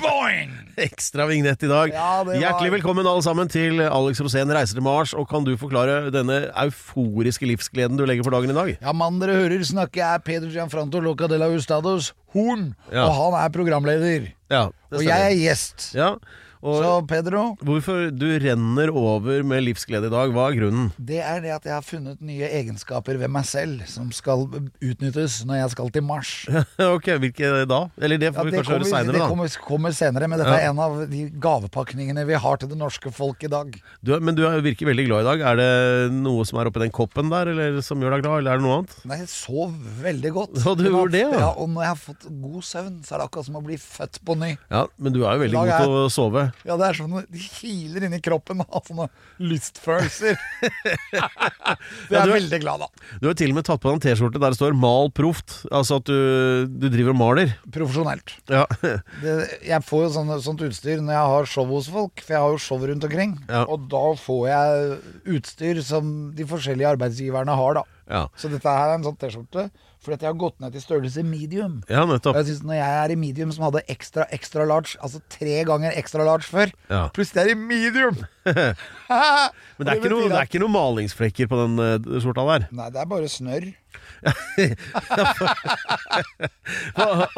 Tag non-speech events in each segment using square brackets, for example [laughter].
Boing! Ekstra vignett i dag. Ja, var- Hjertelig velkommen alle sammen til Alex Rosén reiser til Mars. Og kan du forklare denne euforiske livsgleden du legger for dagen i dag? Ja, mannen dere hører snakke er Peder Gianfranto Loca de la Hustados Horn, Ja. og han er programleder. Ja, Og jeg er gjest. Ja, og Så Pedro, hvorfor du renner over med livsglede i dag, hva er grunnen? det er det at jeg har funnet nye egenskaper ved meg selv som skal utnyttes når jeg skal til Mars. [laughs] ok, hvilke da? Eller det Ja, får vi kanskje høre seinere, da. det kommer, kommer senere, men dette Ja. er en av de gavepakningene vi har til det norske folk i dag. Du, men du er- virker veldig glad i dag. Er det noe som er oppi den koppen der, eller som gjør deg glad, eller er det noe annet? Nei, jeg sov veldig godt. Ja, du gjorde det, ja. ja. Og når jeg har fått god søvn, så er det akkurat som å bli født på ny. Ja, men du er jo veldig god til å sove. [laughs] Ja, det er sånn de kiler inni kroppen av sånne lystfølelser. [laughs] det er er- jeg veldig glad av. Du har til og med tatt på deg en T-skjorte der det står 'mal proft'. Altså at du, du driver og maler. Profesjonelt. Ja. [laughs] Det, jeg får jo sånne, sånt utstyr når jeg har show hos folk, for jeg har jo show rundt omkring. Ja. Og da får jeg utstyr som de forskjellige arbeidsgiverne har, da. Ja, Så dette her er en sånn T-skjorte fordi at jeg har gått ned til størrelse medium. ja Og nettopp. jeg synes Når jeg er i medium som hadde ekstra extra large, altså tre ganger extra large før, Ja. plutselig er jeg i medium! [laughs] Men det er, ikke noe, det er ikke noen malingsflekker på den uh, skjorta der. Nei, det er bare snørr.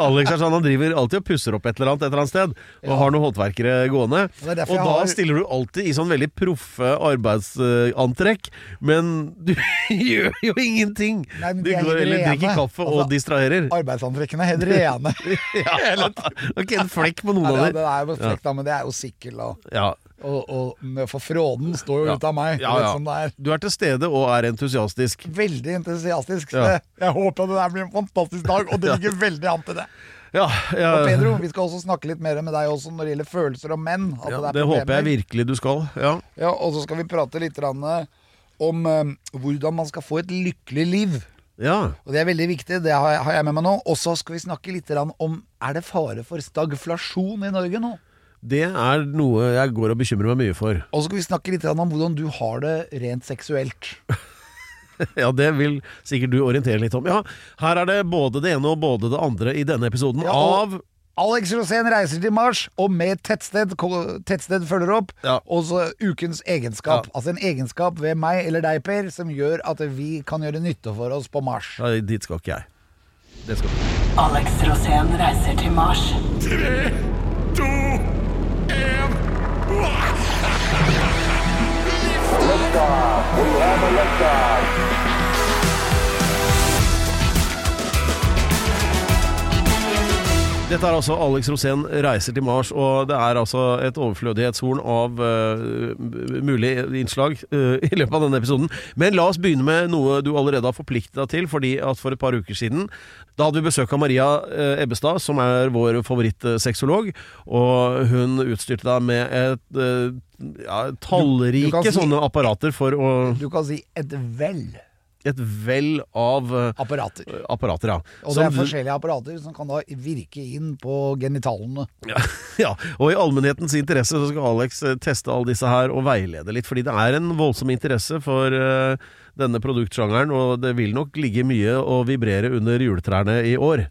Alex er sånn, han driver alltid og pusser opp et eller annet et eller annet sted, og har noen håndverkere gående. Og er da har- stiller du alltid i sånn veldig proffe arbeidsantrekk, men du [laughs] gjør jo ingenting! Nei, Du er går eller drikker kaffe og Altså, distraherer. Arbeidsantrekkene er helt rene. [laughs] Ja. [laughs] Det var ikke en flekk på noen av dem. det er jo flekk, da, men det er jo sikkel. Og, Ja. Og, og, for fråden står jo Ja. ut av meg. Ja, ja. som er. Du er til stede og er entusiastisk. Veldig entusiastisk. Jeg håper det der blir en fantastisk dag, og det [laughs] ligger veldig an til det. Ja, ja, Og Pedro, vi skal også snakke litt mer med deg også når det gjelder følelser og menn. ja, er det håper jeg virkelig du skal. Ja. Ja, og så skal vi prate litt eh, om eh, hvordan man skal få et lykkelig liv. ja. Og Det er veldig viktig, det har jeg, med meg nå. Og så skal vi snakke litt om Er det fare for stagflasjon i Norge nå? Det er noe jeg går og bekymrer meg mye for. Og så skal vi snakke litt om hvordan du har det rent seksuelt. [laughs] Ja, det vil sikkert du orientere litt om. Ja, her er det både det ene og både det andre i denne episoden Ja, og- av Alex Rosén reiser til Mars, og med tettsted, tettsted følger opp. Ja. Og så ukens egenskap. Altså en egenskap ved meg eller deg, Per, som gjør at vi kan gjøre nytte for oss på Mars. ja, Dit skal ikke jeg. Det skal du. Alex Rosén reiser til Mars. Dette er altså Alex Rosén reiser til Mars, og det er altså et overflødighetshorn av uh, mulige innslag uh, i løpet av denne episoden. Men la oss begynne med noe du allerede har forpliktet deg til, fordi at for et par uker siden da hadde vi besøk av Maria uh, Ebbestad, som er vår favorittsexolog, og hun utstyrte deg med et eh, ja, tallrike si- sånne apparater for å Du kan si et vell Et vell av eh, apparater. apparater, ja. Og det er forskjellige apparater som kan da virke inn på genitalene. Ja, [laughs] ja, og i allmennhetens interesse så skal Alex eh, teste alle disse her og veilede litt, fordi det er en voldsom interesse for uh, denne produktsjangeren, og det vil nok ligge mye å vibrere under juletrærne i år,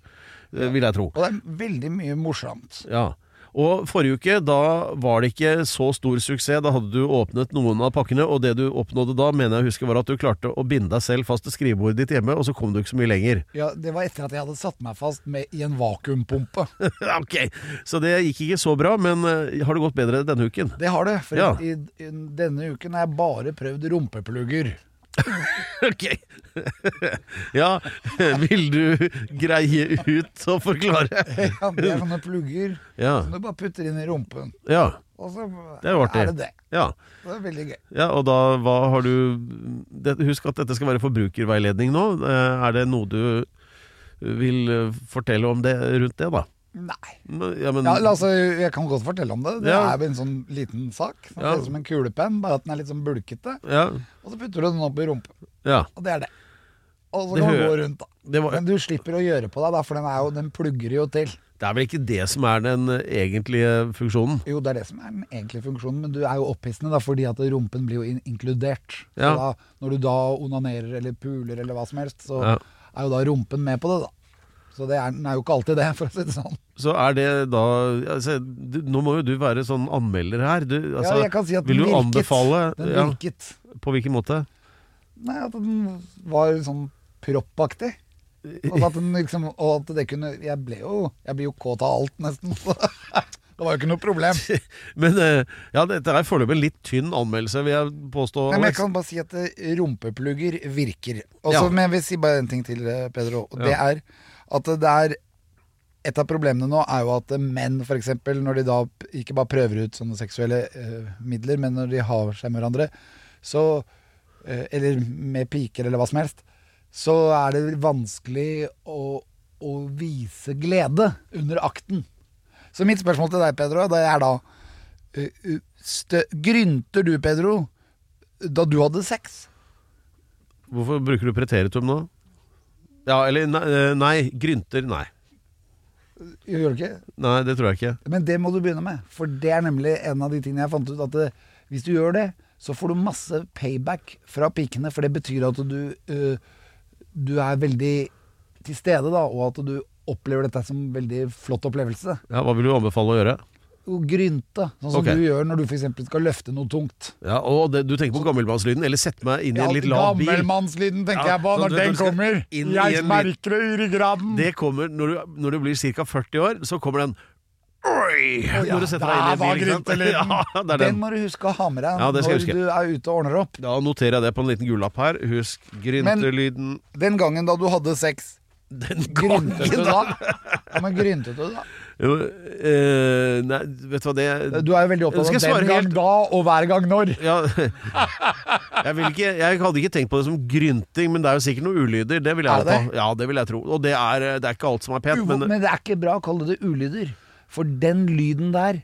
Ja. vil jeg tro. Og det er veldig mye morsomt. Ja. Og forrige uke, da var det ikke så stor suksess. Da hadde du åpnet noen av pakkene, og det du oppnådde da, mener jeg å huske var at du klarte å binde deg selv fast til skrivebordet ditt hjemme, og så kom du ikke så mye lenger. [laughs] Ja, Det var etter at jeg hadde satt meg fast med, i en vakuumpumpe. [laughs] ok, så det gikk ikke så bra, men eh, har det gått bedre denne uken? Det har det. For Ja. i, i, denne uken har jeg bare prøvd rumpeplugger. [laughs] Ok. [laughs] ja, vil du greie ut og forklare? [laughs] Ja, det er sånne plugger Ja. som du bare putter inn i rumpen. Ja. Og så Det er er det det. Ja. Det er veldig gøy. ja, og da hva har du det, Husk at dette skal være forbrukerveiledning nå. Eh, Er det noe du vil fortelle om det rundt det, da? Nei. Ja, men Ja, altså, jeg kan godt fortelle om det. Det Ja. er en sånn liten sak. Ja. ser ut som en kulepenn, bare at den er litt sånn bulkete. ja, Og så putter du den opp i rumpa. ja. Og det er det. og så Det kan du gå rundt. da Det, var, Men du slipper å gjøre på deg, da, for den, er jo, den plugger jo til. det er vel ikke det som er den egentlige funksjonen? Jo, det er det som er den egentlige funksjonen, men du er jo opphissende da, fordi at rumpen blir jo in inkludert. Da, når du da onanerer eller puler eller hva som helst, så er jo da rumpen med på det, da. Så det er, den er jo ikke alltid det, for å si det sånn. Så er det da altså, du, Nå må jo du være sånn anmelder her. Du, altså, ja, jeg kan si at den virket. anbefale Den ja, virket. På hvilken måte? Nei, at den var sånn proppaktig. Og at, den liksom, og at det kunne Jeg ble jo Jeg blir jo kåt av alt, nesten. [laughs] Det var jo ikke noe problem. [laughs] Men eh, ja, dette er foreløpig en litt tynn anmeldelse, vil jeg påstå. Nei, men jeg kan bare si at eh, rumpeplugger virker. Også, Ja. Men jeg vil si bare en ting til, eh, Pedro. Og det Ja. er at det er Et av problemene nå er jo at menn, f.eks., når de da ikke bare prøver ut sånne seksuelle eh, midler, men når de har seg med hverandre, så eh, Eller med piker, eller hva som helst, så er det vanskelig å, å vise glede under akten. Så mitt spørsmål til deg, Pedro, det er da eh, stø, Grynter du, Pedro, da du hadde sex? Hvorfor bruker du preteritum nå? Ja, eller nei, eh, nei grynter, nei. Gjør du ikke? Nei, det tror jeg ikke. Men det må du begynne med. For det er nemlig en av de tingene jeg fant ut. At det, hvis du gjør det, så får du masse payback fra pikene. For det betyr at du, uh, du er veldig til stede, da. Og at du opplever dette som en veldig flott opplevelse. Ja, Hva vil du anbefale å gjøre? Grynte, sånn som Ok. du gjør når du f.eks. skal løfte noe tungt. Ja, og det, Du tenker på gammelmannslyden, eller sette meg inn i en litt lav bil. Gammelmannslyden tenker Ja, jeg på når du den du skal kommer. inn i Jeg en merker det i ryggraden. Det kommer når du, når du blir ca. 40 år, så kommer den Oi! Å ja, når du setter deg inn i en var bil. ikke sant? gryntelyden. [laughs] Ja, det er Den den. må du huske å ha med deg Ja, det skal jeg når huske. du er ute og ordner opp. Da noterer jeg det på en liten gullapp her. Husk gryntelyden Den gangen da du hadde sex, Den gryntet du da? Ja, men gryntet du da? Jo, eh, nei, vet du hva det Du er jo veldig opptatt av den gang helt- da og hver gang når. [laughs] ja, jeg, ikke, jeg hadde ikke tenkt på det som grynting, men det er jo sikkert noen ulyder. Det vil jeg det. Ja, det vil jeg tro. Og det er, det er ikke alt som er pent, Uvo- men Men det er ikke bra å kalle det ulyder. For den lyden der,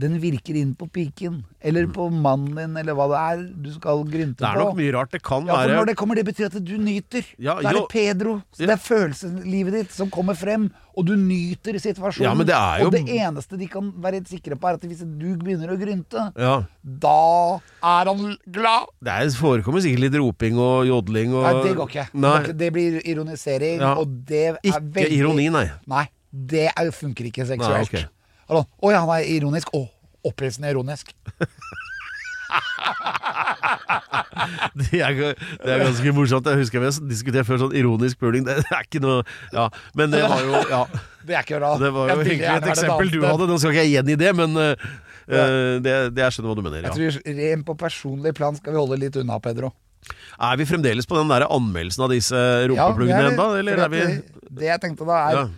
den virker inn på piken. Eller på mannen din, eller hva det er du skal grynte på. det er nok mye rart. Det kan Ja, for være når det kommer, det betyr at du nyter. Ja, da er jo. det Pedro. Så det er følelseslivet ditt som kommer frem, og du nyter situasjonen. Ja, men det er jo- Og det eneste de kan være sikre på, er at hvis du begynner å grynte, ja, da er han glad. Det er, forekommer sikkert litt roping og jodling og Nei, det går ikke. Nei, det blir ironisering, Ja. og det er ikke veldig ironi, nei. Nei, det er, funker ikke seksuelt. Nei, ok. Hallo. oh, ja, han er ironisk. Å, opphissende ironisk. [laughs] Det er, det er ganske morsomt. Jeg husker vi har diskutert før sånn ironisk puling. Det er ikke noe Ja, men det var jo ja, Det er ikke bra. Det var jo gjerne et eksempel du hadde. Nå skal ikke jeg gjengi det, men eh, det, det jeg skjønner hva du mener. Jeg tror Rent på personlig plan skal vi holde litt unna, Pedro. Er vi fremdeles på den der anmeldelsen av disse Ja, rumpepluggene det ennå, eller er vi det, det jeg tenkte da, er Ja.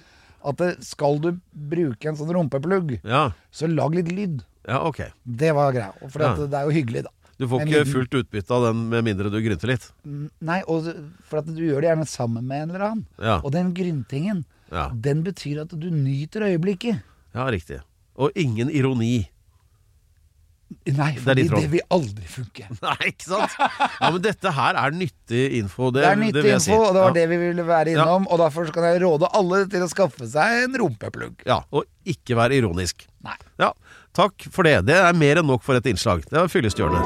At det, skal du bruke en sånn rumpeplugg, Ja, så lag litt lyd. ja ok. Det var greia. For Ja. at det er jo hyggelig, da. Du får ikke liten- fullt utbytte av den med mindre du grynter litt. Nei, og for at du gjør det gjerne sammen med en eller annen. Ja, Og den gryntingen, ja, den betyr at du nyter øyeblikket. ja riktig. Og ingen ironi. Nei, for ditt det vil aldri funke. [laughs] Nei, ikke sant? Ja, Men dette her er nyttig info. Det, Det er nyttig jeg info, si. og det var ja. det vi ville være innom. Og derfor kan jeg råde alle til å skaffe seg en rumpeplugg. Ja, Og ikke være ironisk. Nei. Ja, Takk for det. Det er mer enn nok for et innslag. Det var fyllestgjørende.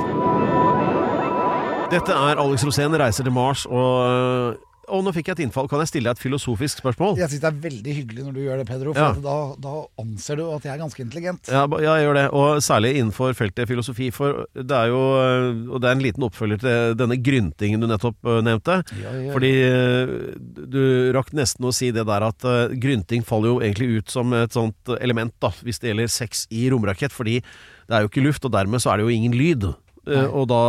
Dette er Alex Rosén reiser til Mars, og, og nå fikk jeg et innfall. Kan jeg stille deg et filosofisk spørsmål? Jeg syns det er veldig hyggelig når du gjør det, Pedro, for Ja. da, da anser du at jeg er ganske intelligent. Ja, jeg gjør det. Og særlig innenfor feltet filosofi. For det er jo øh, Og det er en liten oppfølger til denne gryntingen du nettopp øh, nevnte. Ja, ja. Fordi øh, du rakk nesten å si det der at grynting faller jo egentlig ut som et sånt element, da, hvis det gjelder sex i romrakett. Fordi det er jo ikke luft, og dermed så er det jo ingen lyd. Eh, og da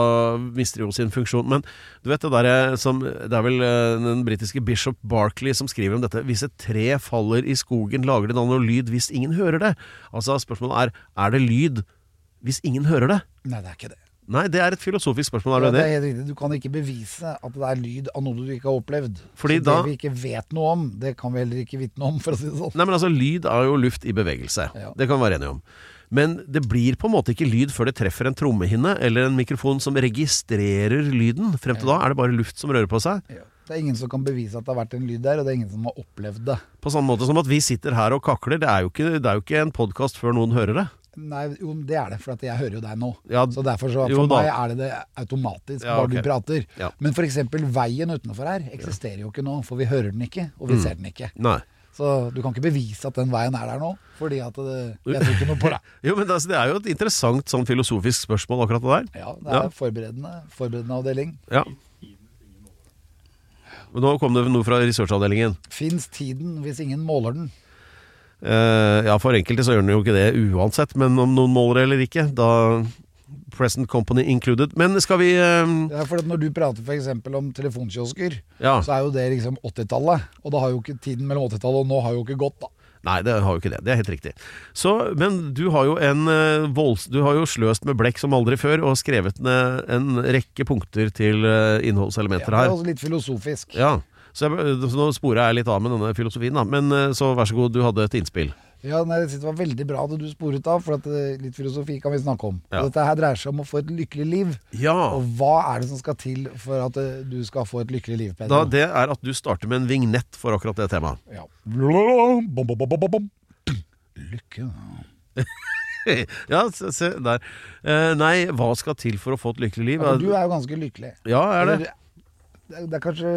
mister jo sin funksjon. Men du vet det derre som Det er vel eh, den britiske bishop Barkley som skriver om dette. Hvis et tre faller i skogen, lager det da noe lyd hvis ingen hører det? Altså Spørsmålet er er det lyd hvis ingen hører det? Nei, det er ikke det. Nei, det er et filosofisk spørsmål. Er det det er det? Du kan ikke bevise at det er lyd av noe du ikke har opplevd. Fordi Så da- Det vi ikke vet noe om, det kan vi heller ikke vitne om, for å si det sånn. Nei, men altså Lyd er jo luft i bevegelse. Ja. Det kan vi være enige om. Men det blir på en måte ikke lyd før det treffer en trommehinne eller en mikrofon som registrerer lyden. Frem til da er det bare luft som rører på seg. Ja. Det er ingen som kan bevise at det har vært en lyd der, og det er ingen som har opplevd det. På samme måte som at vi sitter her og kakler. Det er jo ikke, det er jo ikke en podkast før noen hører det. Nei, jo, det er det, for at jeg hører jo deg nå. Ja, så derfor så, For meg er det det automatisk, Ja, bare okay. du prater. Ja. Men f.eks. veien utenfor her eksisterer jo ikke nå, for vi hører den ikke, og vi Mm. ser den ikke. Nei. Så du kan ikke bevise at den veien er der nå, fordi at det, jeg tror ikke noe på det. [laughs] Jo, men altså, Det er jo et interessant sånn filosofisk spørsmål, akkurat det der. Ja, det er Ja. forberedende, forberedende avdeling. Ja. Men nå kom det noe fra researchavdelingen. Fins tiden hvis ingen måler den? Uh, ja, for enkelte så gjør den jo ikke det uansett, men om noen måler eller ikke, da Present company included. Men skal vi eh, Det er fordi at Når du prater for om telefonkiosker, Ja. så er jo det liksom 80-tallet. Og da har jo ikke tiden mellom 80-tallet og nå har jo ikke gått, da. Nei, det har jo ikke det. Det er helt riktig. Så, men du har jo en eh, volds... Du har jo sløst med blekk som aldri før, og skrevet ned en rekke punkter til eh, Ja, det er også litt filosofisk. Ja. Så, jeg, så nå sporer jeg litt av med denne filosofien, da. Men eh, så vær så god, du hadde et innspill. Ja, nei, Det var veldig bra at du sporet av, for at eh, litt filosofi kan vi snakke om. Ja. Dette her dreier seg om å få et lykkelig liv. Ja. Og hva er det som skal til for at eh, du skal få et lykkelig liv, Da, det er at du starter med en vignett for akkurat det temaet. Ja. Lykke [laughs] ja, se, se der. Eh, nei, hva skal til for å få et lykkelig liv? ja, Du er jo ganske lykkelig. Ja, er det? Eller, det er- det er kanskje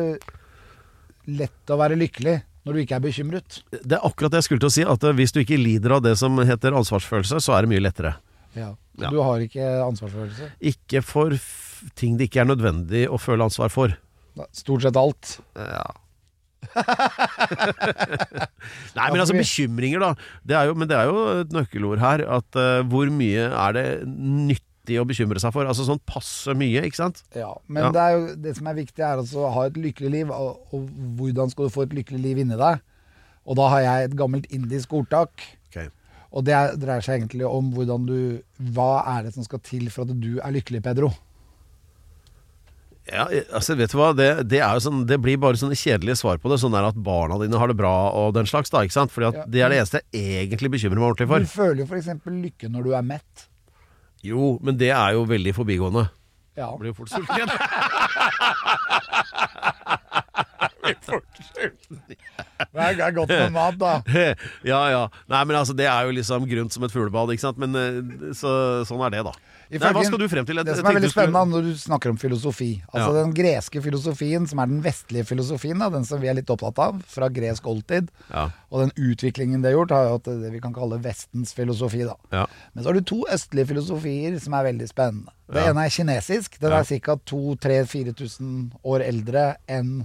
lett å være lykkelig når du ikke er bekymret. Det er akkurat det jeg skulle til å si. At eh, hvis du ikke lider av det som heter ansvarsfølelse, så er det mye lettere. Ja. Ja. Du har ikke ansvarsfølelse. Ikke for ting det ikke er nødvendig å føle ansvar for. Stort sett alt. Ja. [laughs] Nei, men altså bekymringer, da. Det er jo, men det er jo et nøkkelord her. At uh, hvor mye er det nyttig å bekymre seg for? Altså sånn passe mye, ikke sant? Ja, men Ja. Det, er jo, det som er viktig, er altså å ha et lykkelig liv. Og, og hvordan skal du få et lykkelig liv inni deg? Og da har jeg et gammelt indisk ordtak. Okay. Og det er, dreier seg egentlig om hvordan du Hva er det som skal til for at du er lykkelig, Pedro? Ja, altså vet du hva Det, det, er jo sånn, det blir bare sånne kjedelige svar på det. Sånn er at barna dine har det bra og den slags. da, ikke sant? Fordi at Ja. Det er det eneste jeg egentlig bekymrer meg ordentlig for. Du føler jo f.eks. lykke når du er mett. Jo, men det er jo veldig forbigående. Ja. Blir jo fort sulten. [laughs] Det er, det er godt med mat, da. [laughs] ja, ja. Nei, men altså, det er jo liksom grunt som et fuglebad, ikke sant. Men eh, så, sånn er det, da. Nei, hva skal du frem til? Jeg- Det som er veldig spennende når du snakker om filosofi Altså Ja. Den greske filosofien, som er den vestlige filosofien, da, den som vi er litt opptatt av, fra gresk oldtid, Ja. og den utviklingen det har gjort, har jo hatt det vi kan kalle Vestens filosofi. da Ja. Men så har du to østlige filosofier som er veldig spennende. Det ene er kinesisk. Den er ca. 2000-4000 år eldre enn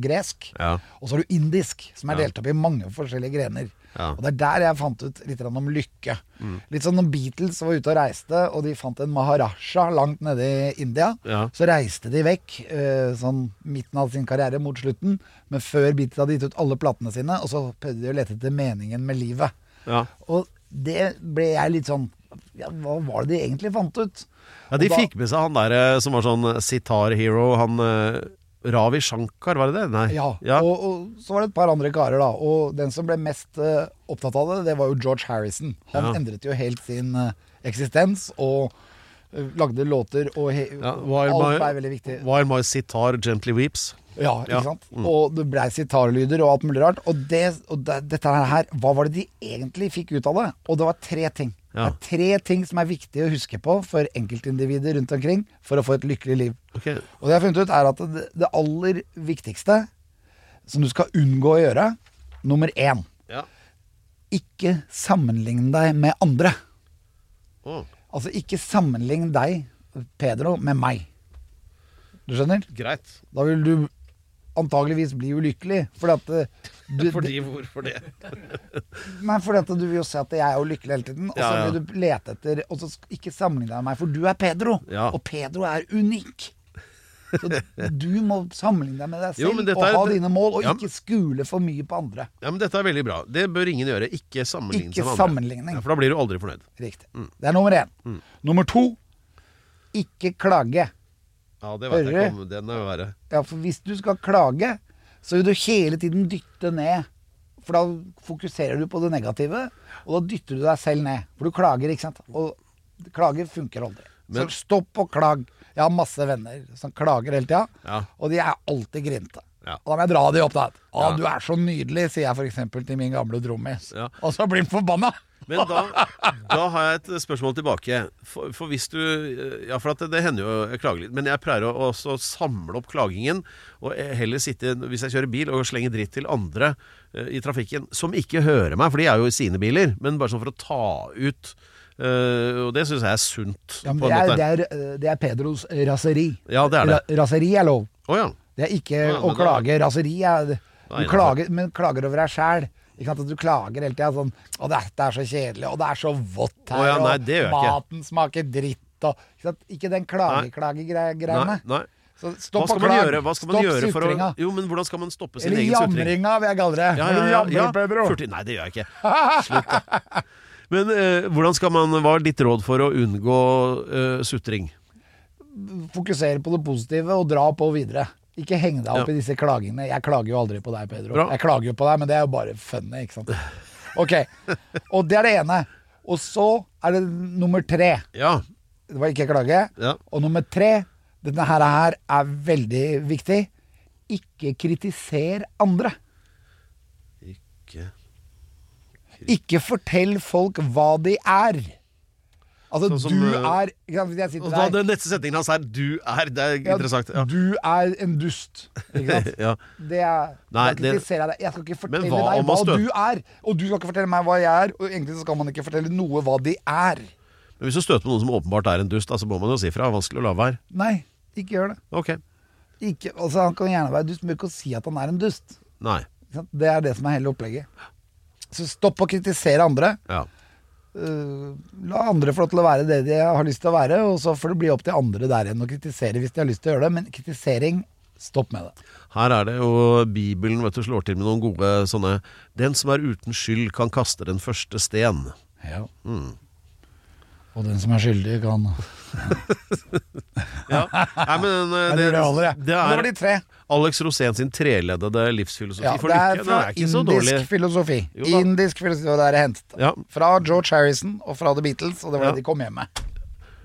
gresk. Ja. Og så har du indisk, som er delt opp i mange forskjellige grener. Ja. Mm. Og Det er der jeg fant ut litt om lykke. Litt sånn når Beatles var ute og reiste, og de fant en maharaja langt nede i India. Ja. Så reiste de vekk eh, sånn midten av sin karriere mot slutten, men før Beatles hadde gitt ut alle platene sine, og så prøvde de å lete etter meningen med livet. Ja. Og det ble jeg litt sånn ja, Hva var det de egentlig fant ut? ja, de da- fikk med seg han der eh, som var sånn sitar-hero, han eh, Ravi Shankar, var det det? Nei. Ja, ja. Og, og så var det et par andre karer, da. Og den som ble mest uh, opptatt av det, det var jo George Harrison. Han Ja. endret jo helt sin uh, eksistens og eh, lagde låter, og he Ja, alt er veldig viktig. While my sitar gently weeps. Ja, ikke sant? Mm. Og det blei sitarlyder og alt mulig rart. Og, det, og det, dette her, hva var det de egentlig fikk ut av det? Og det var tre ting. Ja. Det er tre ting som er viktige å huske på for enkeltindivider rundt omkring for å få et lykkelig liv. Okay. Og det jeg har funnet ut er at det, det aller viktigste som du skal unngå å gjøre, nummer én Ja. Ikke sammenligne deg med andre. Oh. Altså ikke sammenligne deg, Pedro, med meg. Du skjønner? greit. Da vil du antageligvis bli ulykkelig. Fordi at eh, du, Fordi hvorfor det? [laughs] Nei, fordi at du vil jo se at jeg er jo lykkelig hele tiden. Og så vil du lete etter Og så ikke sammenligne deg med meg, for du er Pedro. Ja. Og Pedro er unik. Så du må sammenligne deg med deg selv Jo, er, og ha dine mål, og Ja. ikke skule for mye på andre. Ja, men Dette er veldig bra. Det bør ingen gjøre. Ikke sammenligne Ikke seg med andre. sammenligning. Ja, for da blir du aldri fornøyd. Riktig. Mm. Det er nummer én. Nummer to ikke klage. Ja, det vet jeg ikke om den er verre. Ja, for hvis du skal klage, så vil du hele tiden dytte ned. For da fokuserer du på det negative, og da dytter du deg selv ned. For du klager, ikke sant. Og klager funker aldri. Men- så stopp å klage. Jeg har masse venner som klager hele tida, Ja. og de er alltid grinte. Ja. Og da må jeg dra de opp, da. Å, Ja. du er så nydelig, sier jeg f.eks. til min gamle trommis. Ja. Og så blir han forbanna! Men da, da har jeg et spørsmål tilbake. For, for hvis du Ja, for at det, det hender jo jeg klager litt. Men jeg pleier å samle opp klagingen. Og heller sitte, hvis jeg kjører bil, og slenge dritt til andre uh, i trafikken som ikke hører meg, for de er jo i sine biler. Men bare sånn for å ta ut Uh, Og det syns jeg er sunt. Ja, det, er, det, er, eh, det er Pedros raseri. Ja, det er det. Ra raseri er lov. Oh, ja. Det er ikke å klage. Raseri er Nei, er klager, men klager over deg sjæl. Ikke sant, at Du klager hele tida sånn 'Å, dette er så kjedelig, og det er så vått her', Å ja, nei, det gjør jeg og ikke. maten smaker dritt, og Ikke, sant? ikke den klage-klage-greiene. Nei, nei. Så Hva stopp skal å man klage. gjøre, hva skal man stopp gjøre for å sutringa. Jo, men hvordan skal man stoppe sin Eller egen sutring? jamringa, vil jeg kalle det. Ja, ja, ja, jamrer, ja. Pedro. Nei, det gjør jeg ikke. Slutt, da. Men eh, hvordan skal man Hva er ditt råd for å unngå eh, sutring? Fokusere på det positive og dra på videre. Ikke heng deg opp Ja. i disse klagingene. Jeg klager jo aldri på deg, Pedro. Bra. Jeg klager jo på deg, men det er jo bare funny, ikke sant. Ok, og det er det ene. Og så er det nummer tre. Ja. Det var ikke klage. ja. Og nummer tre, denne her, her er veldig viktig. Ikke kritiser andre. Ikke Ikke fortell folk hva de er. Altså, Sånn som, du eh, er jeg sitter da Den neste setningen hans er 'du er'. Det er ja, interessant. Ja. Du er en dust. Ikke sant? [laughs] ja. Det er, Nei, det- jeg deg. Jeg skal ikke fortelle deg hva du er. Og du skal ikke fortelle meg hva jeg er. Og egentlig skal man ikke fortelle noe hva de er. Men hvis du støter på noen som åpenbart er en dust, så så må man jo si fra. Vanskelig å la være. Nei, ikke gjør det. Okay. Ikke, altså, han kan gjerne være dust, men ikke å si at han er en dust. Nei. Det er det som er hele opplegget. Så stopp å kritisere andre. Ja. Uh, la andre få lov til å være det de har lyst til å være, og så får det bli opp til andre der igjen å kritisere hvis de har lyst til å gjøre det. Men kritisering, stopp med det. Her er det jo Bibelen vet du, slår til med noen gode sånne Den som er uten skyld, kan kaste den første sten. Ja. Og den som er skyldig, kan [laughs] Ja. Nei, men eh, tror det holder, jeg. det er, Det var de tre. Alex Rosén sin treleddede livsfilosofi Ja, for det lykke. Fra er ikke så dårlig. indisk filosofi. Indisk filosofi, det er hentet Ja. fra George Harrison og fra The Beatles, og det var det de kom hjem med.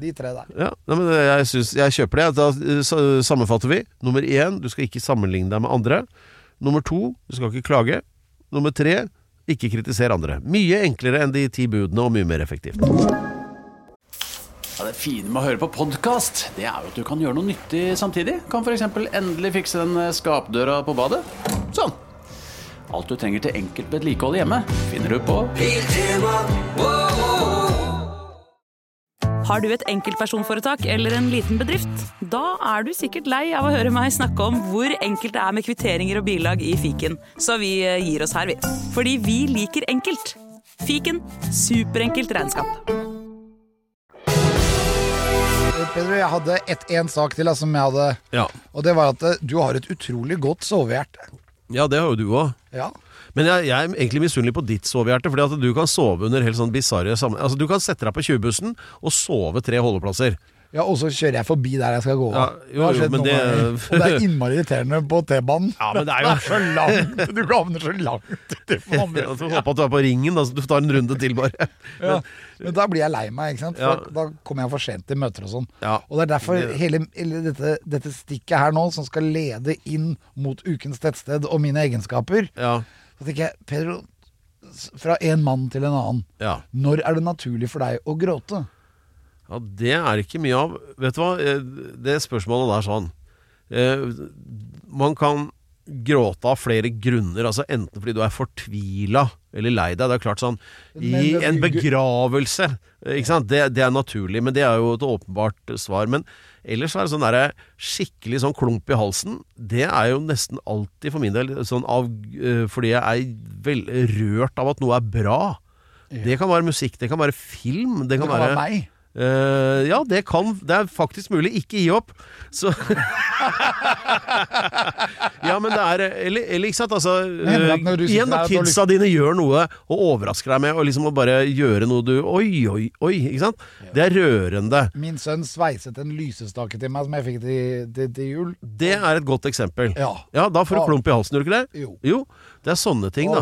De tre der. Ja, men jeg, synes, jeg kjøper det. Da sammenfatter vi. Nummer én, du skal ikke sammenligne deg med andre. Nummer to, du skal ikke klage. Nummer tre, ikke kritisere andre. Mye enklere enn de ti budene, og mye mer effektivt. Ja, det fine med å høre på podkast, det er jo at du kan gjøre noe nyttig samtidig. Kan f.eks. endelig fikse den eh, skapdøra på badet. Sånn. Alt du trenger til enkelt vedlikehold hjemme, finner du på Har du et enkeltpersonforetak eller en liten bedrift? Da er du sikkert lei av å høre meg snakke om hvor enkelt det er med kvitteringer og bilag i fiken, så vi eh, gir oss her, vi. Fordi vi liker enkelt. Fiken superenkelt regnskap. Pedro, jeg hadde ett, en sak til som jeg hadde, Ja. og det var at eh, du har et utrolig godt sovehjerte. ja, det har jo du òg. Ja. Men jeg, jeg er egentlig misunnelig på ditt sovehjerte, fordi at du kan sove under helt sånn bisarre. Altså, du kan sette deg på 20-bussen og sove tre holdeplasser. Ja, og så kjører jeg forbi der jeg skal gå Ja, jo, Det jo, men det- Og det er innmari irriterende på T-banen. Ja, men det er jo- så langt! Du havner så langt uti [laughs] andre Jeg får håpe at du er på ringen, da, så du tar en runde til, bare. Ja, men da blir jeg lei meg, ikke sant? For da, kommer jeg for sent til møter og sånn. Ja. Og det er derfor hele, hele dette, dette stikket her nå, som skal lede inn mot ukens tettsted og mine egenskaper, Ja. så tenker jeg, Pedro, fra en mann til en annen, ja. når er det naturlig for deg å gråte? Ja, det er ikke mye av. Vet du hva, Eh, det spørsmålet der sånn eh, Man kan gråte av flere grunner, altså enten fordi du er fortvila eller lei deg. Det er klart sånn I en begravelse, ikke sant, det, det er naturlig, men det er jo et åpenbart svar. Men ellers er det sånn der, skikkelig sånn klump i halsen. Det er jo nesten alltid for min del sånn av eh, fordi jeg er vel rørt av at noe er bra. Det kan være musikk, det kan være film, det Det kan, kan være meg. Eh, ja, det kan Det er faktisk mulig. Ikke gi opp. Så [laughs] Ja, men det er Eller, eller ikke sant, altså uh, Igjen, da kidsa dine gjør noe og overrasker deg med og liksom å bare gjøre noe du Oi, oi, oi. Ikke sant? Det er rørende. Min sønn sveiset en lysestake til meg som jeg fikk til, til, til jul. Det er et godt eksempel. Ja. da får du Ja. klump i halsen, gjør du ikke det? Jo. Jo, det er sånne ting, da.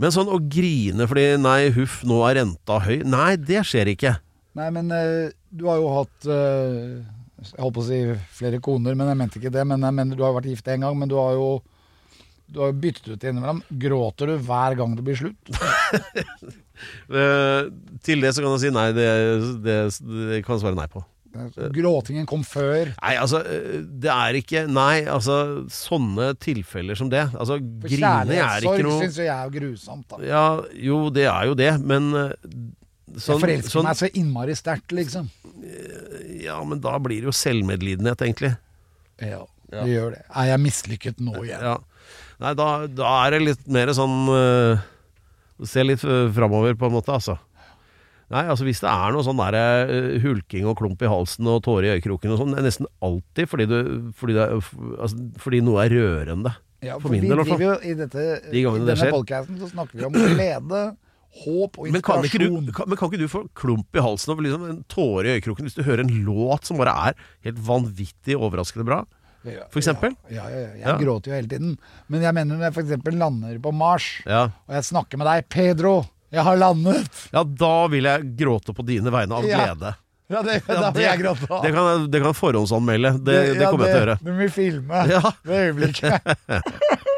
Men sånn å grine fordi nei, huff, nå er renta høy. Nei, det skjer ikke. Nei, men eh, du har jo hatt eh, Jeg holdt på å si flere koner, men jeg mente ikke det. Men jeg mener, du har vært gift én gang, men du har jo Du har jo byttet ut innimellom. Gråter du hver gang det blir slutt? [laughs] Eh, til det så kan jeg si nei. Det, det, det kan jeg svare nei på. Gråtingen kom før. Nei, altså, det er ikke Nei, altså, sånne tilfeller som det Altså, grining er kjærlighetssorg ikke noe syns jo jeg er grusomt, da. Ja, jo, det er jo det, men sånn, jeg forelsker sånn, meg så innmari sterkt, liksom. Ja, men da blir det jo selvmedlidenhet, egentlig. Ja, Ja. det gjør det. Er jeg mislykket nå igjen? Ja. Nei, da, da er det litt mer sånn uh, Se litt framover, på en måte, altså. Nei, altså Hvis det er noe sånn der, uh, hulking og klump i halsen og tårer i øyekroken og sånn, det er nesten alltid fordi, du, fordi, det er, altså, fordi noe er rørende. Ja, For for min del, i hvert fall. i dette, De i denne podkasten så snakker vi om glede, håp og Men kan, du, kan, men kan ikke du få klump i halsen og liksom en tåre i øyekroken hvis du hører en låt som bare er helt vanvittig overraskende bra? For eksempel? Ja, ja, ja. Jeg gråter jo hele tiden. Men jeg mener når jeg for eksempel lander på Mars, Ja. og jeg snakker med deg, Pedro, jeg har landet. ja, da vil jeg gråte på dine vegne av glede. Ja, det, Ja, vil jeg gråte. da. det kan det kan forhåndsanmelde. Det, det kommer jeg til å gjøre. Du vil filme Ja. det øyeblikket. [laughs]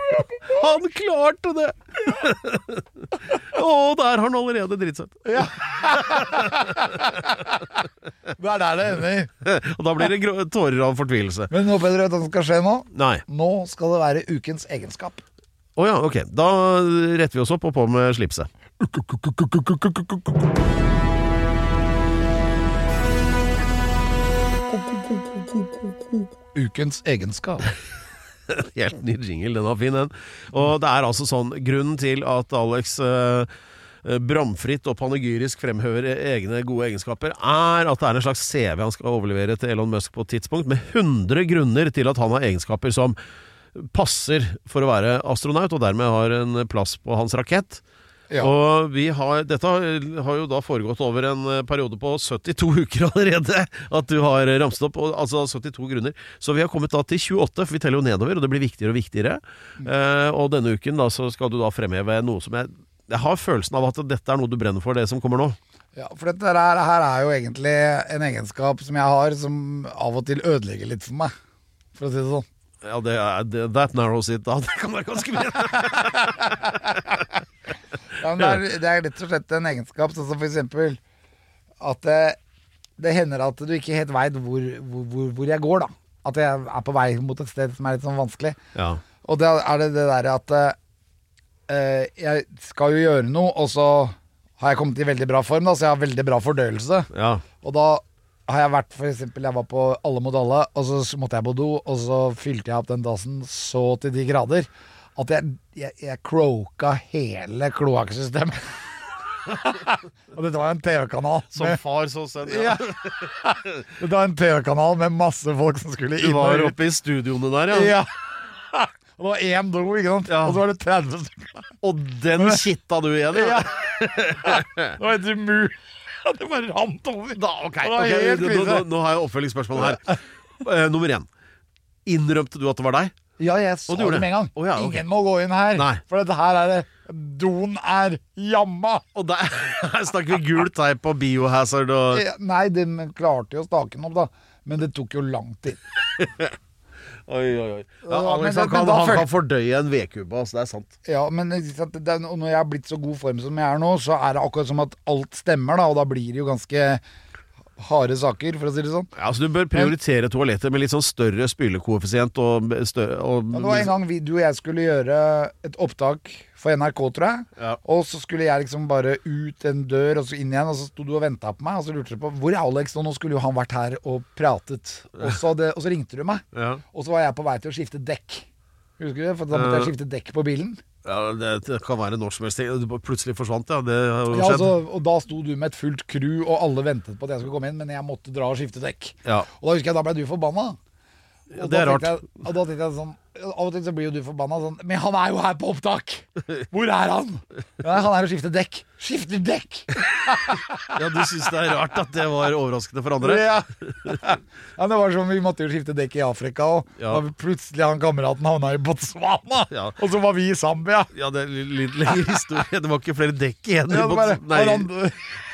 [laughs] Han klarte det! Å, der har han allerede dritt seg ut. Ja. det er der det ender. Og da blir det grå- tårer av fortvilelse. Men nå, bedre vet du hva som skal skje nå? Nei. Nå skal det være ukens egenskap. Å ja, ok. Da retter vi oss opp og på med slipset. Ukens egenskap. [laughs] Helt ny jingle, den var fin, den. Og det er altså sånn Grunnen til at Alex eh, bramfritt og panegyrisk Fremhører egne gode egenskaper, er at det er en slags CV han skal overlevere til Elon Musk på et tidspunkt, med 100 grunner til at han har egenskaper som passer for å være astronaut, og dermed har en plass på hans rakett. Ja. Og vi har, dette har, jo da foregått over en eh, periode på 72 [laughs] uker allerede, at du har ramset opp, og, altså 72 grunner. Så vi har kommet da til 28, for vi teller jo nedover, og det blir viktigere og viktigere. Eh, og denne uken da så skal du da fremheve noe som jeg Jeg har følelsen av at dette er noe du brenner for, det som kommer nå. Ja, for dette her, her er jo egentlig en egenskap som jeg har, som av og til ødelegger litt for meg. For å si det sånn. Ja, det er, det, That narrows it down. [laughs] Det kan være ganske mye. Ja, det, er, det er rett og slett en egenskap, sånn som for eksempel at det, det hender at du ikke helt veit hvor, hvor, hvor, hvor jeg går, da. At jeg er på vei mot et sted som er litt sånn vanskelig. Ja. Og da er det det derre at uh, jeg skal jo gjøre noe, og så har jeg kommet i veldig bra form, da, så jeg har veldig bra fordøyelse. ja. Og da har jeg vært for eksempel, jeg var på Alle mot alle, og så måtte jeg på do, og så fylte jeg opp den dassen så til de grader at jeg, jeg, jeg croaka hele kloakksystemet. [laughs] og dette var en TV-kanal. Som med- far, så sønn. Ja. [laughs] Det var en TV-kanal med masse folk som skulle inn Du var oppe i studioene der, ja. Ja. [laughs] Og det var én do, ikke sant? Ja. Og så var det 30 stykker. Og den kitta du igjen, Ja. Det var helt umulig. [laughs] Det bare rant over. Da, okay, var nå, nå, nå har jeg oppfølgingsspørsmål her. Uh, nummer én. Innrømte du at det var deg? Ja, jeg sa det med en gang. Oh, ja, okay. Ingen må gå inn her. Nei. For dette her er det Doen er jamma. Og der, [laughs] stakk vi gul teip og biohazard og Nei, de klarte jo å stake den opp, da. Men det tok jo lang tid. [laughs] Oi, oi, oi. Ja, Ja, Alex men- han, kan, han kan fordøye en vedkubbe, altså. Det er sant. Ja, men det, er- når jeg har blitt så god form som jeg er nå, så er det akkurat som at alt stemmer, da. Og da blir det jo ganske harde saker, for å si det sånn. Ja, altså Du bør prioritere toalettet med litt sånn større spylekoeffisient og, større, og Ja, det var en gang vi, du og jeg skulle gjøre et opptak for NRK, tror jeg. Ja. Og så skulle jeg liksom bare ut en dør og så inn igjen, og så sto du og venta på meg. Og så lurte du på hvor er Alex nå? Nå skulle jo han vært her og pratet. Og så, det, og så ringte du meg. ja. Og så var jeg på vei til å skifte dekk. Husker du det? For da måtte jeg skifte dekk på bilen. Ja, det, det kan være når som helst. Plutselig forsvant, ja. Det Ja, altså, og da sto du med et fullt crew, og alle ventet på at jeg skulle komme inn, men jeg måtte dra og skifte dekk. Ja. Og da husker jeg, da ble du forbanna. Og det er rart. Jeg, og da tenkte jeg sånn Av og til så blir jo du forbanna sånn Men han er jo her på opptak! Hvor er han? Ja, han er og skifter dekk. Skifter dekk! [laughs] Ja, Du syns det er rart at det var overraskende for andre? Ja. ja, det var som vi måtte jo skifte dekk i Afrika, og Ja. da plutselig han kameraten havna i Botswana! Ja. Og så var vi i Zambia! Ja, det er litt lengre historie. Det var ikke flere dekk igjen. i Ja,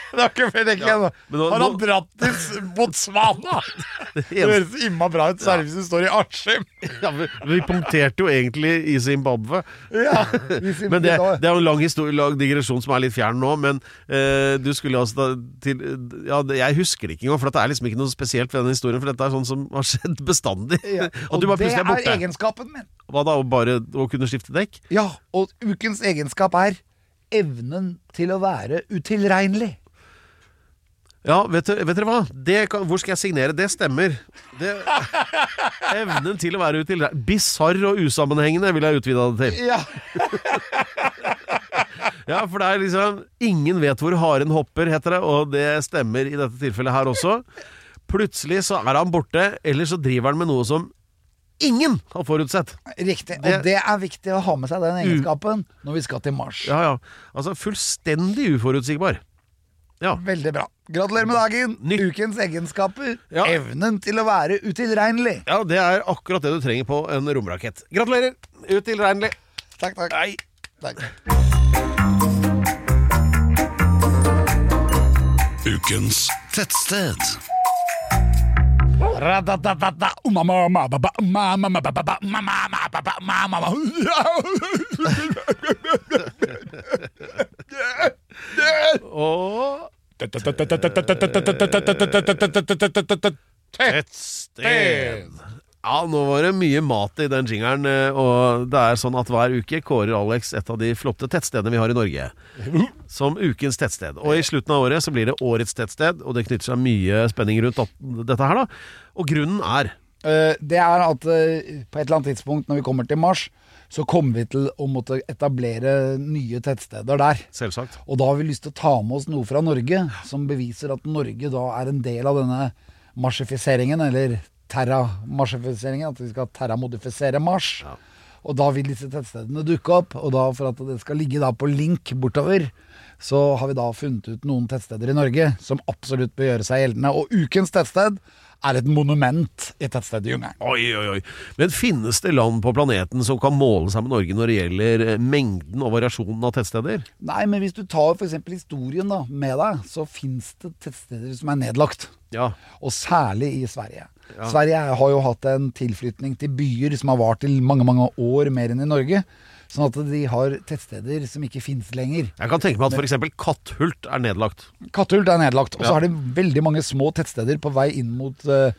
[laughs] det han, ikke ikke ennå. nå- Har han dratt til Botswana? [laughs] Det høres imma bra ut, særlig hvis du står i Askim. [laughs] Ja, vi, vi punkterte jo egentlig i Zimbabwe. Ja, i Zimbabwe. Men det, det er jo en lang, lang digresjon som er litt fjern nå. Men eh, du skulle altså da til Ja, jeg husker det ikke engang, for det er liksom ikke noe spesielt ved den historien. For dette er sånn som har skjedd bestandig. Ja, og det er er egenskapen min. Hva da? Bare å kunne skifte dekk? Ja, og ukens egenskap er evnen til å være utilregnelig. Ja, vet, du, vet dere hva? Det kan, hvor skal jeg signere? Det stemmer. Det, evnen til å være utilregnelig. Bisarr og usammenhengende vil jeg utvide det til. Ja, [laughs] Ja, for det er liksom Ingen vet hvor haren hopper, heter det, og det stemmer i dette tilfellet her også. Plutselig så er han borte, eller så driver han med noe som ingen har forutsett. Riktig. Det- Og det er viktig å ha med seg den egenskapen når vi skal til Mars. Ja, ja. Altså fullstendig uforutsigbar. Ja. Veldig bra. Gratulerer med dagen. Nytt- Ukens egenskaper. Ja. Evnen til å være utilregnelig. ja, det er akkurat det du trenger på en romrakett. Gratulerer! Utilregnelig. Takk, takk. Nei. takk. Ukens tettsted. Og tettsted. Ja, nå var det mye mat i den jingeren, eh, og det er sånn at hver uke kårer Alex et av de flotte tettstedene vi har i Norge som ukens tettsted. Og i slutten av året så blir det årets tettsted, og det knytter seg mye spenning rundt dette her, da. Og grunnen er Eh, Det er at eh, på et eller annet tidspunkt når vi kommer til Mars, så kommer vi til å måtte etablere nye tettsteder der. selvsagt Og da har vi lyst til å ta med oss noe fra Norge som beviser at Norge da er en del av denne marsifiseringen, eller terramarsjifiseringen. at vi skal terramodifisere Mars. Og da vil disse tettstedene dukke opp, og da for at det skal ligge da på link bortover, så har vi da funnet ut noen tettsteder i Norge som absolutt bør gjøre seg gjeldende. Og ukens tettsted er et monument i tettstedjungelen. Oi, oi, oi. Men finnes det land på planeten som kan måle seg med Norge når det gjelder eh, mengden og variasjonen av tettsteder? Nei, men hvis du tar f.eks. historien da, med deg, så fins det tettsteder som er nedlagt. Ja. Og særlig i Sverige. Sverige har jo hatt en tilflytning til byer som har vart i mange mange år mer enn i Norge. Sånn at de har tettsteder som ikke fins lenger. Jeg kan tenke meg at f.eks. Katthult er nedlagt. Katthult er nedlagt. Og så Ja. har de veldig mange små tettsteder på vei inn mot eh,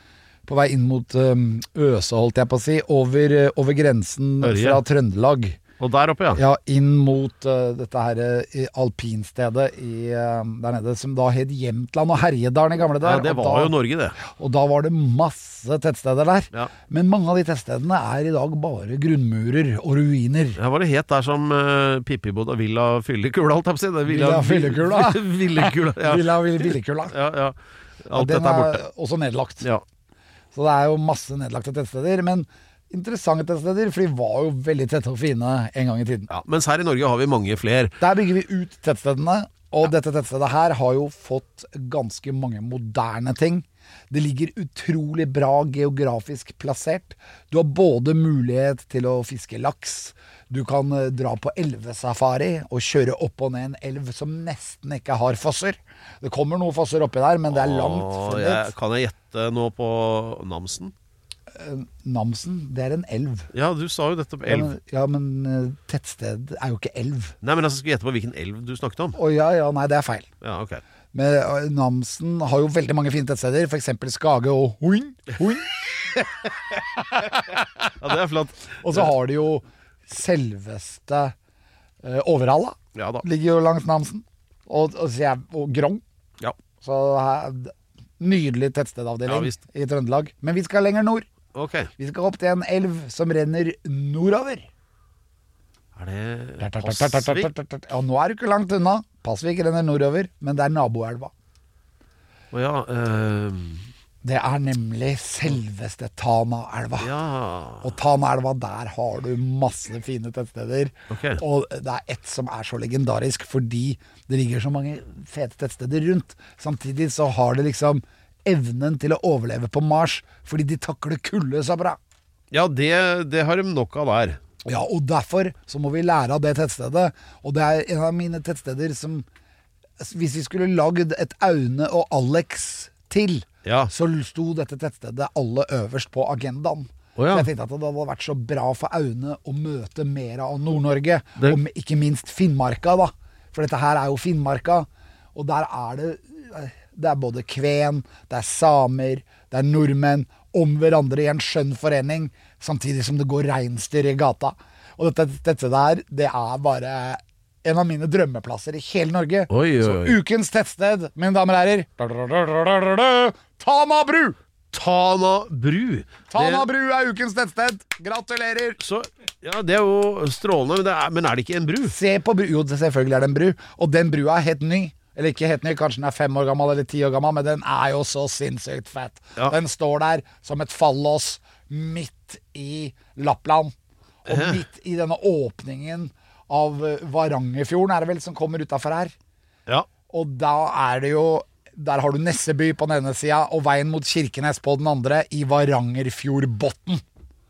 på vei inn mot um, Øse, holdt jeg på å si, over, eh, over grensen Ørje. fra Trøndelag. Og der oppe, ja. Ja, inn mot uh, dette her eh, alpinstedet i, uh, der nede, som da het Jämtland og Herjedalen i gamle Ja, det var da, jo Norge, det. Og da var det masse tettsteder der. Ja. Men mange av de tettstedene er i dag bare grunnmurer og ruiner. Ja, var det het der som uh, Pippi bodde? Villa Fyllekula, holdt jeg på å si? Er Villa Fyllekula. [laughs] Villekula, ja. Villa Villekula. ja, ja. Alt dette er borte. Den er også nedlagt. Ja. Så det er jo masse nedlagte tettsteder. Men interessante tettsteder, for de var jo veldig tette og fine en gang i tiden. ja. Mens her i Norge har vi mange flere. Der bygger vi ut tettstedene, og dette tettstedet her har jo fått ganske mange moderne ting. Det ligger utrolig bra geografisk plassert. Du har både mulighet til å fiske laks, du kan eh, dra på elvesafari og kjøre opp og ned en elv som nesten ikke har fosser. Det kommer noen fosser oppi der, men det er langt Åh, jeg, kan jeg gjette nå på Namsen? Namsen, det er en elv. Ja, du sa jo nettopp Ja, elv. men, ja, men eh, tettsted er jo ikke elv. Nei, men altså, skal vi gjette på hvilken elv du snakket om? Å ja, ja, nei, det er feil. Ja, ok. Men eh, Namsen har jo veldig mange fine tettsteder, f.eks. Skage og Hoin. Hoin. [laughs] Ja, det er flott. Og så har de jo selveste uh, Overhalla. Ja da. Ligger jo langs Namsen. Og, og, og Grong. Ja. Så her, nydelig tettstedavdeling ja, i Trøndelag. Men vi skal lenger nord. Ok. Vi skal opp til en elv som renner nordover. Er det Pasvik? Ja, nå er du ikke langt unna. Pasvik renner nordover, men det er naboelva. Å ja. ehm, Det er nemlig selveste Tanaelva. ja. Og Tanaelva, der har du masse fine tettsteder. Ok. Og det er ett som er så legendarisk fordi det ligger så mange fete tettsteder rundt. Samtidig så har det liksom evnen til å overleve på Mars fordi de takler kulde så bra. Ja, det, det har de nok av der. Ja, og derfor så må vi lære av det tettstedet. Og det er en av mine tettsteder som Hvis vi skulle lagd et Aune og Alex til, Ja. så sto dette tettstedet aller øverst på agendaen. Oh, ja. Jeg tenkte at det hadde vært så bra for Aune å møte mer av Nord-Norge, Det- og ikke minst Finnmarka, da. For dette her er jo Finnmarka, og der er det Det er både kven, det er samer, det er nordmenn om hverandre i en skjønn forening, samtidig som det går reinsdyr i gata. Og dette, dette der, det er bare en av mine drømmeplasser i hele Norge. Oi, oi, Så ukens tettsted, mine damer og herrer Tana bru! Tana bru. Tana Det- bru er ukens tettsted. Gratulerer! Så, ja, det er jo strålende, men, det er, men er det ikke en bru? Se på bru. Jo, selvfølgelig er det en bru. Og den brua er helt ny. Eller ikke helt ny, kanskje den er fem år gammel eller ti år gammel, men den er jo så sinnssykt fett. Ja. Den står der som et fallås midt i Lappland. Og midt i denne åpningen av eh, Varangerfjorden, er det vel, som kommer utafor her. Ja. Og da er det jo Der har du Nesseby på den ene sida, og veien mot Kirkenes på den andre, i Varangerfjordbotn.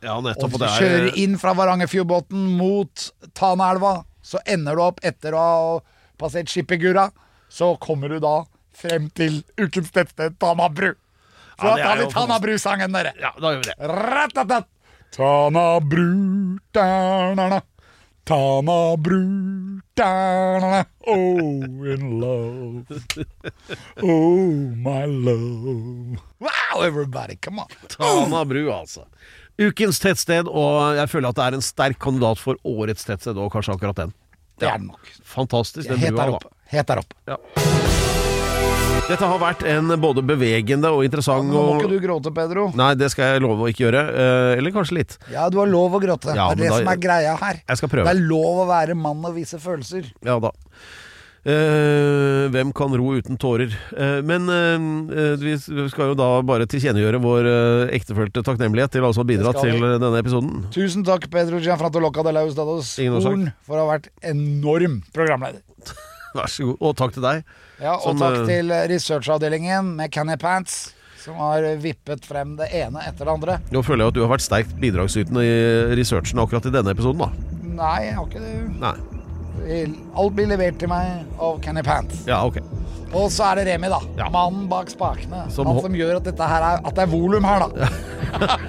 Ja, nettopp. Og du er, kjører inn fra Varangerfjordbotn mot Tanaelva, så ender du opp etter å ha passert Skippegura. Så kommer du da frem til ukens tettsted Tanabru. Så Ja, da tar vi Tanabru-sangen, dere. Ja, da gjør vi det. Ratatat. Tanabru, da-na-na. Tanabru, da-na-na. Oh, in love. Oh, my love. Wow, everybody, come on. Tanabru, altså. Ukens tettsted, og jeg føler at det er en sterk kandidat for årets tettsted, og kanskje akkurat den. Det er den nok. Fantastisk, den brua. oppe. Helt der oppe. Dette har vært en både bevegende og interessant Nå må og ikke du gråte, Pedro. Nei, det skal jeg love å ikke gjøre. Eh, eller kanskje litt. Ja, du har lov å gråte. Ja, det er det da- som er greia her. Jeg skal prøve. Det er lov å være mann og vise følelser. Ja da. Eh, hvem kan ro uten tårer? Eh, men eh, vi vi skal jo da bare tilkjennegjøre vår uh, ektefølte takknemlighet til alle som har bidratt Det skal til vi. eh, denne episoden. Tusen takk, Pedro Gianfrantoloca de Laus Dados Ingen årsak. Horn, for å ha vært enorm programleder. [laughs] Vær så god. Og takk til deg. Ja, og Som, takk eh, til researchavdelingen med Canny Pants, som har vippet frem det ene etter det andre. Nå føler jeg at du har vært sterkt bidragsytende i researchen akkurat i denne episoden, da. Nei, jeg har ikke det. Nei. Alt blir levert til meg av Canny Pants. Ja, ok. Og så er det Remi, da. Ja. Mannen bak spakene. Som Han som gjør at, dette her er, at det er volum her, da.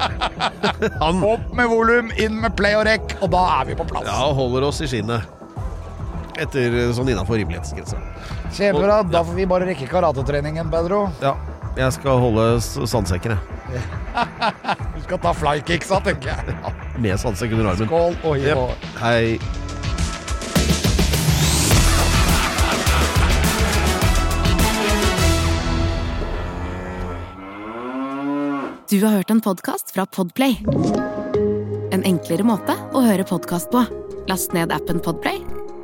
[laughs] Han Opp med volum, inn med play og rekk, og da er vi på plass. ja, holder oss i skinnet. Etter eh, sånn innafor rimelighetsgrensa. Kjempebra. Da får vi bare rekke karatetreningen, Pedro. Ja. Jeg skal holde sandsekken, jeg. [laughs] Du skal ta flykicksa, tenker jeg. [laughs] Ja, med sandsekk under armen. Skål og hi Jep. Hei. Du har hørt en podcast fra Podplay. En enklere måte å høre podcast på. Last ned appen Podplay,